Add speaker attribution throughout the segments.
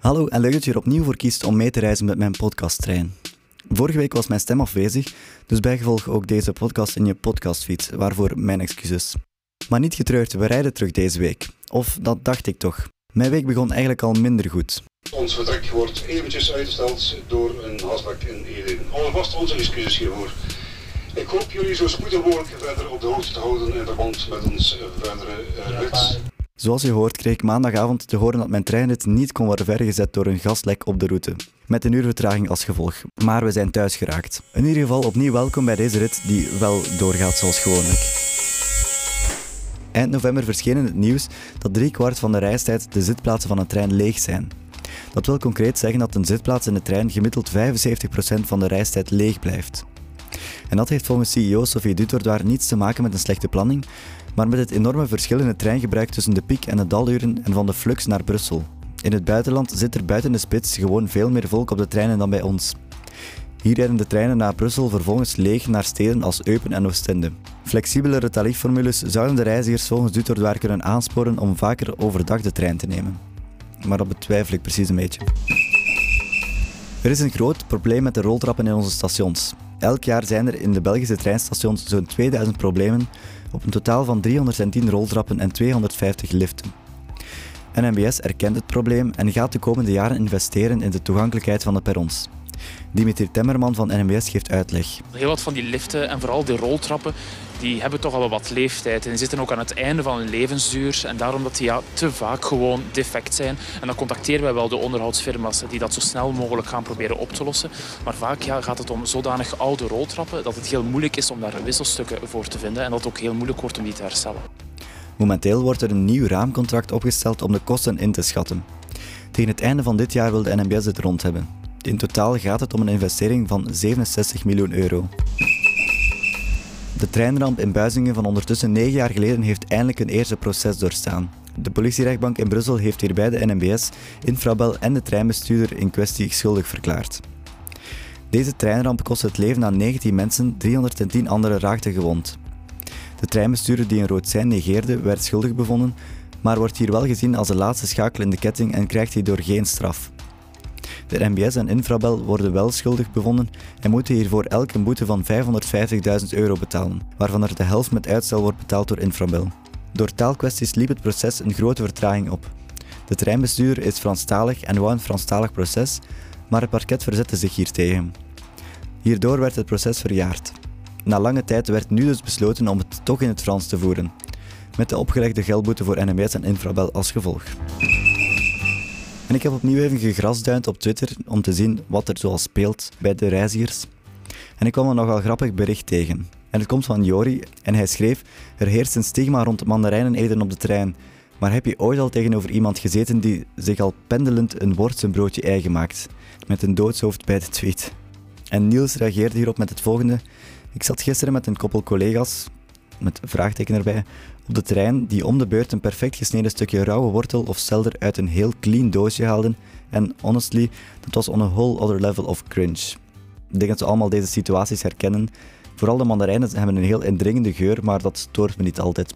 Speaker 1: Hallo en leuk dat je er opnieuw voor kiest om mee te reizen met mijn podcasttrein. Vorige week was mijn stem afwezig, dus bijgevolg ook deze podcast in je podcastfeed, waarvoor mijn excuses. Maar niet getreurd, we rijden terug deze week. Of dat dacht ik toch. Mijn week begon eigenlijk al minder goed.
Speaker 2: Ons vertrek wordt eventjes uitgesteld door een hasbak in Ede. Alvast onze excuses hiervoor. Ik hoop jullie zo spoedig mogelijk verder op de hoogte te houden in verband met ons verdere uh, rit.
Speaker 1: Zoals je hoort kreeg ik maandagavond te horen dat mijn treinrit niet kon worden vergezet door een gaslek op de route. Met een uur vertraging als gevolg. Maar we zijn thuis geraakt. In ieder geval opnieuw welkom bij deze rit die wel doorgaat zoals gewoonlijk. Eind november verscheen in het nieuws dat drie kwart van de reistijd de zitplaatsen van een trein leeg zijn. Dat wil concreet zeggen dat een zitplaats in de trein gemiddeld 75% van de reistijd leeg blijft. En dat heeft volgens CEO Sophie Dutordoir niets te maken met een slechte planning, maar met het enorme verschil in het treingebruik tussen de piek- en de daluren en van de flux naar Brussel. In het buitenland zit er buiten de spits gewoon veel meer volk op de treinen dan bij ons. Hier rijden de treinen naar Brussel vervolgens leeg naar steden als Eupen en Oostende. Flexibelere tariefformules zouden de reizigers volgens Dutordoir kunnen aansporen om vaker overdag de trein te nemen. Maar dat betwijfel ik precies een beetje. Er is een groot probleem met de roltrappen in onze stations. Elk jaar zijn er in de Belgische treinstations zo'n 2000 problemen op een totaal van 310 roltrappen en 250 liften. NMBS erkent het probleem en gaat de komende jaren investeren in de toegankelijkheid van de perrons. Dimitri Temmerman van NMBS geeft uitleg.
Speaker 3: Heel wat van die liften en vooral die roltrappen die hebben toch al wat leeftijd. En die zitten ook aan het einde van hun levensduur. En daarom dat die ja, te vaak gewoon defect zijn. En dan contacteren wij wel de onderhoudsfirma's die dat zo snel mogelijk gaan proberen op te lossen. Maar vaak ja, gaat het om zodanig oude roltrappen dat het heel moeilijk is om daar wisselstukken voor te vinden. En dat het ook heel moeilijk wordt om die te herstellen.
Speaker 1: Momenteel wordt er een nieuw raamcontract opgesteld om de kosten in te schatten. Tegen het einde van dit jaar wil de NMBS het rond hebben. In totaal gaat het om een investering van 67 miljoen euro. De treinramp in Buizingen van ondertussen negen jaar geleden heeft eindelijk een eerste proces doorstaan. De politierechtbank in Brussel heeft hierbij de NMBS, Infrabel en de treinbestuurder in kwestie schuldig verklaard. Deze treinramp kostte het leven aan 19 mensen, 310 anderen raakten gewond. De treinbestuurder die een rood sein negeerde, werd schuldig bevonden, maar wordt hier wel gezien als de laatste schakel in de ketting en krijgt hierdoor geen straf. De NBS en Infrabel worden wel schuldig bevonden en moeten hiervoor elk een boete van 550.000 euro betalen, waarvan er de helft met uitstel wordt betaald door Infrabel. Door taalkwesties liep het proces een grote vertraging op. De treinbestuurder is Franstalig en wou een Franstalig proces, maar het parket verzette zich hiertegen. Hierdoor werd het proces verjaard. Na lange tijd werd nu dus besloten om het toch in het Frans te voeren, met de opgelegde geldboete voor NMBS en Infrabel als gevolg. En ik heb opnieuw even gegrasduind op Twitter om te zien wat er zoal speelt bij de reizigers. En ik kwam een nogal grappig bericht tegen. En het komt van Jori en hij schreef: Er heerst een stigma rond mandarijnen eten op de trein. Maar heb je ooit al tegenover iemand gezeten die zich al pendelend een worstenbroodje eigen maakt? Met een doodshoofd bij de tweet. En Niels reageerde hierop met het volgende. Ik zat gisteren met een koppel collega's, met vraagteken erbij, op de trein die om de beurt een perfect gesneden stukje rauwe wortel of selder uit een heel clean doosje haalden. En honestly, dat was on a whole other level of cringe. Ik denk dat ze allemaal deze situaties herkennen. Vooral de mandarijnen hebben een heel indringende geur, maar dat stoort me niet altijd.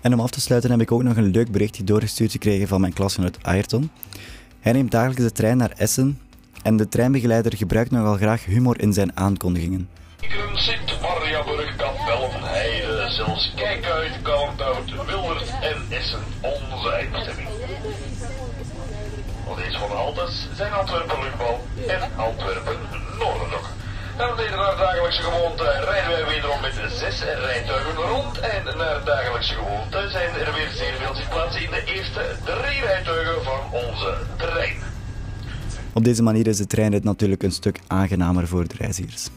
Speaker 1: En om af te sluiten heb ik ook nog een leuk berichtje doorgestuurd gekregen van mijn klasgenoot Ayrton. Hij neemt dagelijks de trein naar Essen en de treinbegeleider gebruikt nogal graag humor in zijn aankondigingen.
Speaker 4: Zelfs Kijkuit, Kalmthout, Wildert en Essen onze eindbestemming. Want deze van Haltes zijn Antwerpen luchtbal en Antwerpen Noordendok. En deze naar dagelijkse gewoonte rijden wij wederom met zes rijtuigen rond. En naar dagelijkse gewoonte zijn er weer zeer veel zitplaatsen in de eerste drie rijtuigen van onze trein.
Speaker 1: Op deze manier is de treinrit natuurlijk een stuk aangenamer voor de reizigers.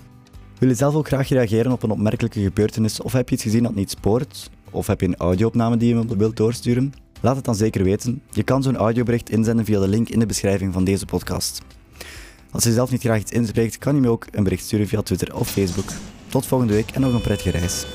Speaker 1: Wil je zelf ook graag reageren op een opmerkelijke gebeurtenis of heb je iets gezien dat niet spoort? Of heb je een audio-opname die je wilt doorsturen? Laat het dan zeker weten. Je kan zo'n audiobericht inzenden via de link in de beschrijving van deze podcast. Als je zelf niet graag iets inspreekt, kan je me ook een bericht sturen via Twitter of Facebook. Tot volgende week en nog een prettige reis.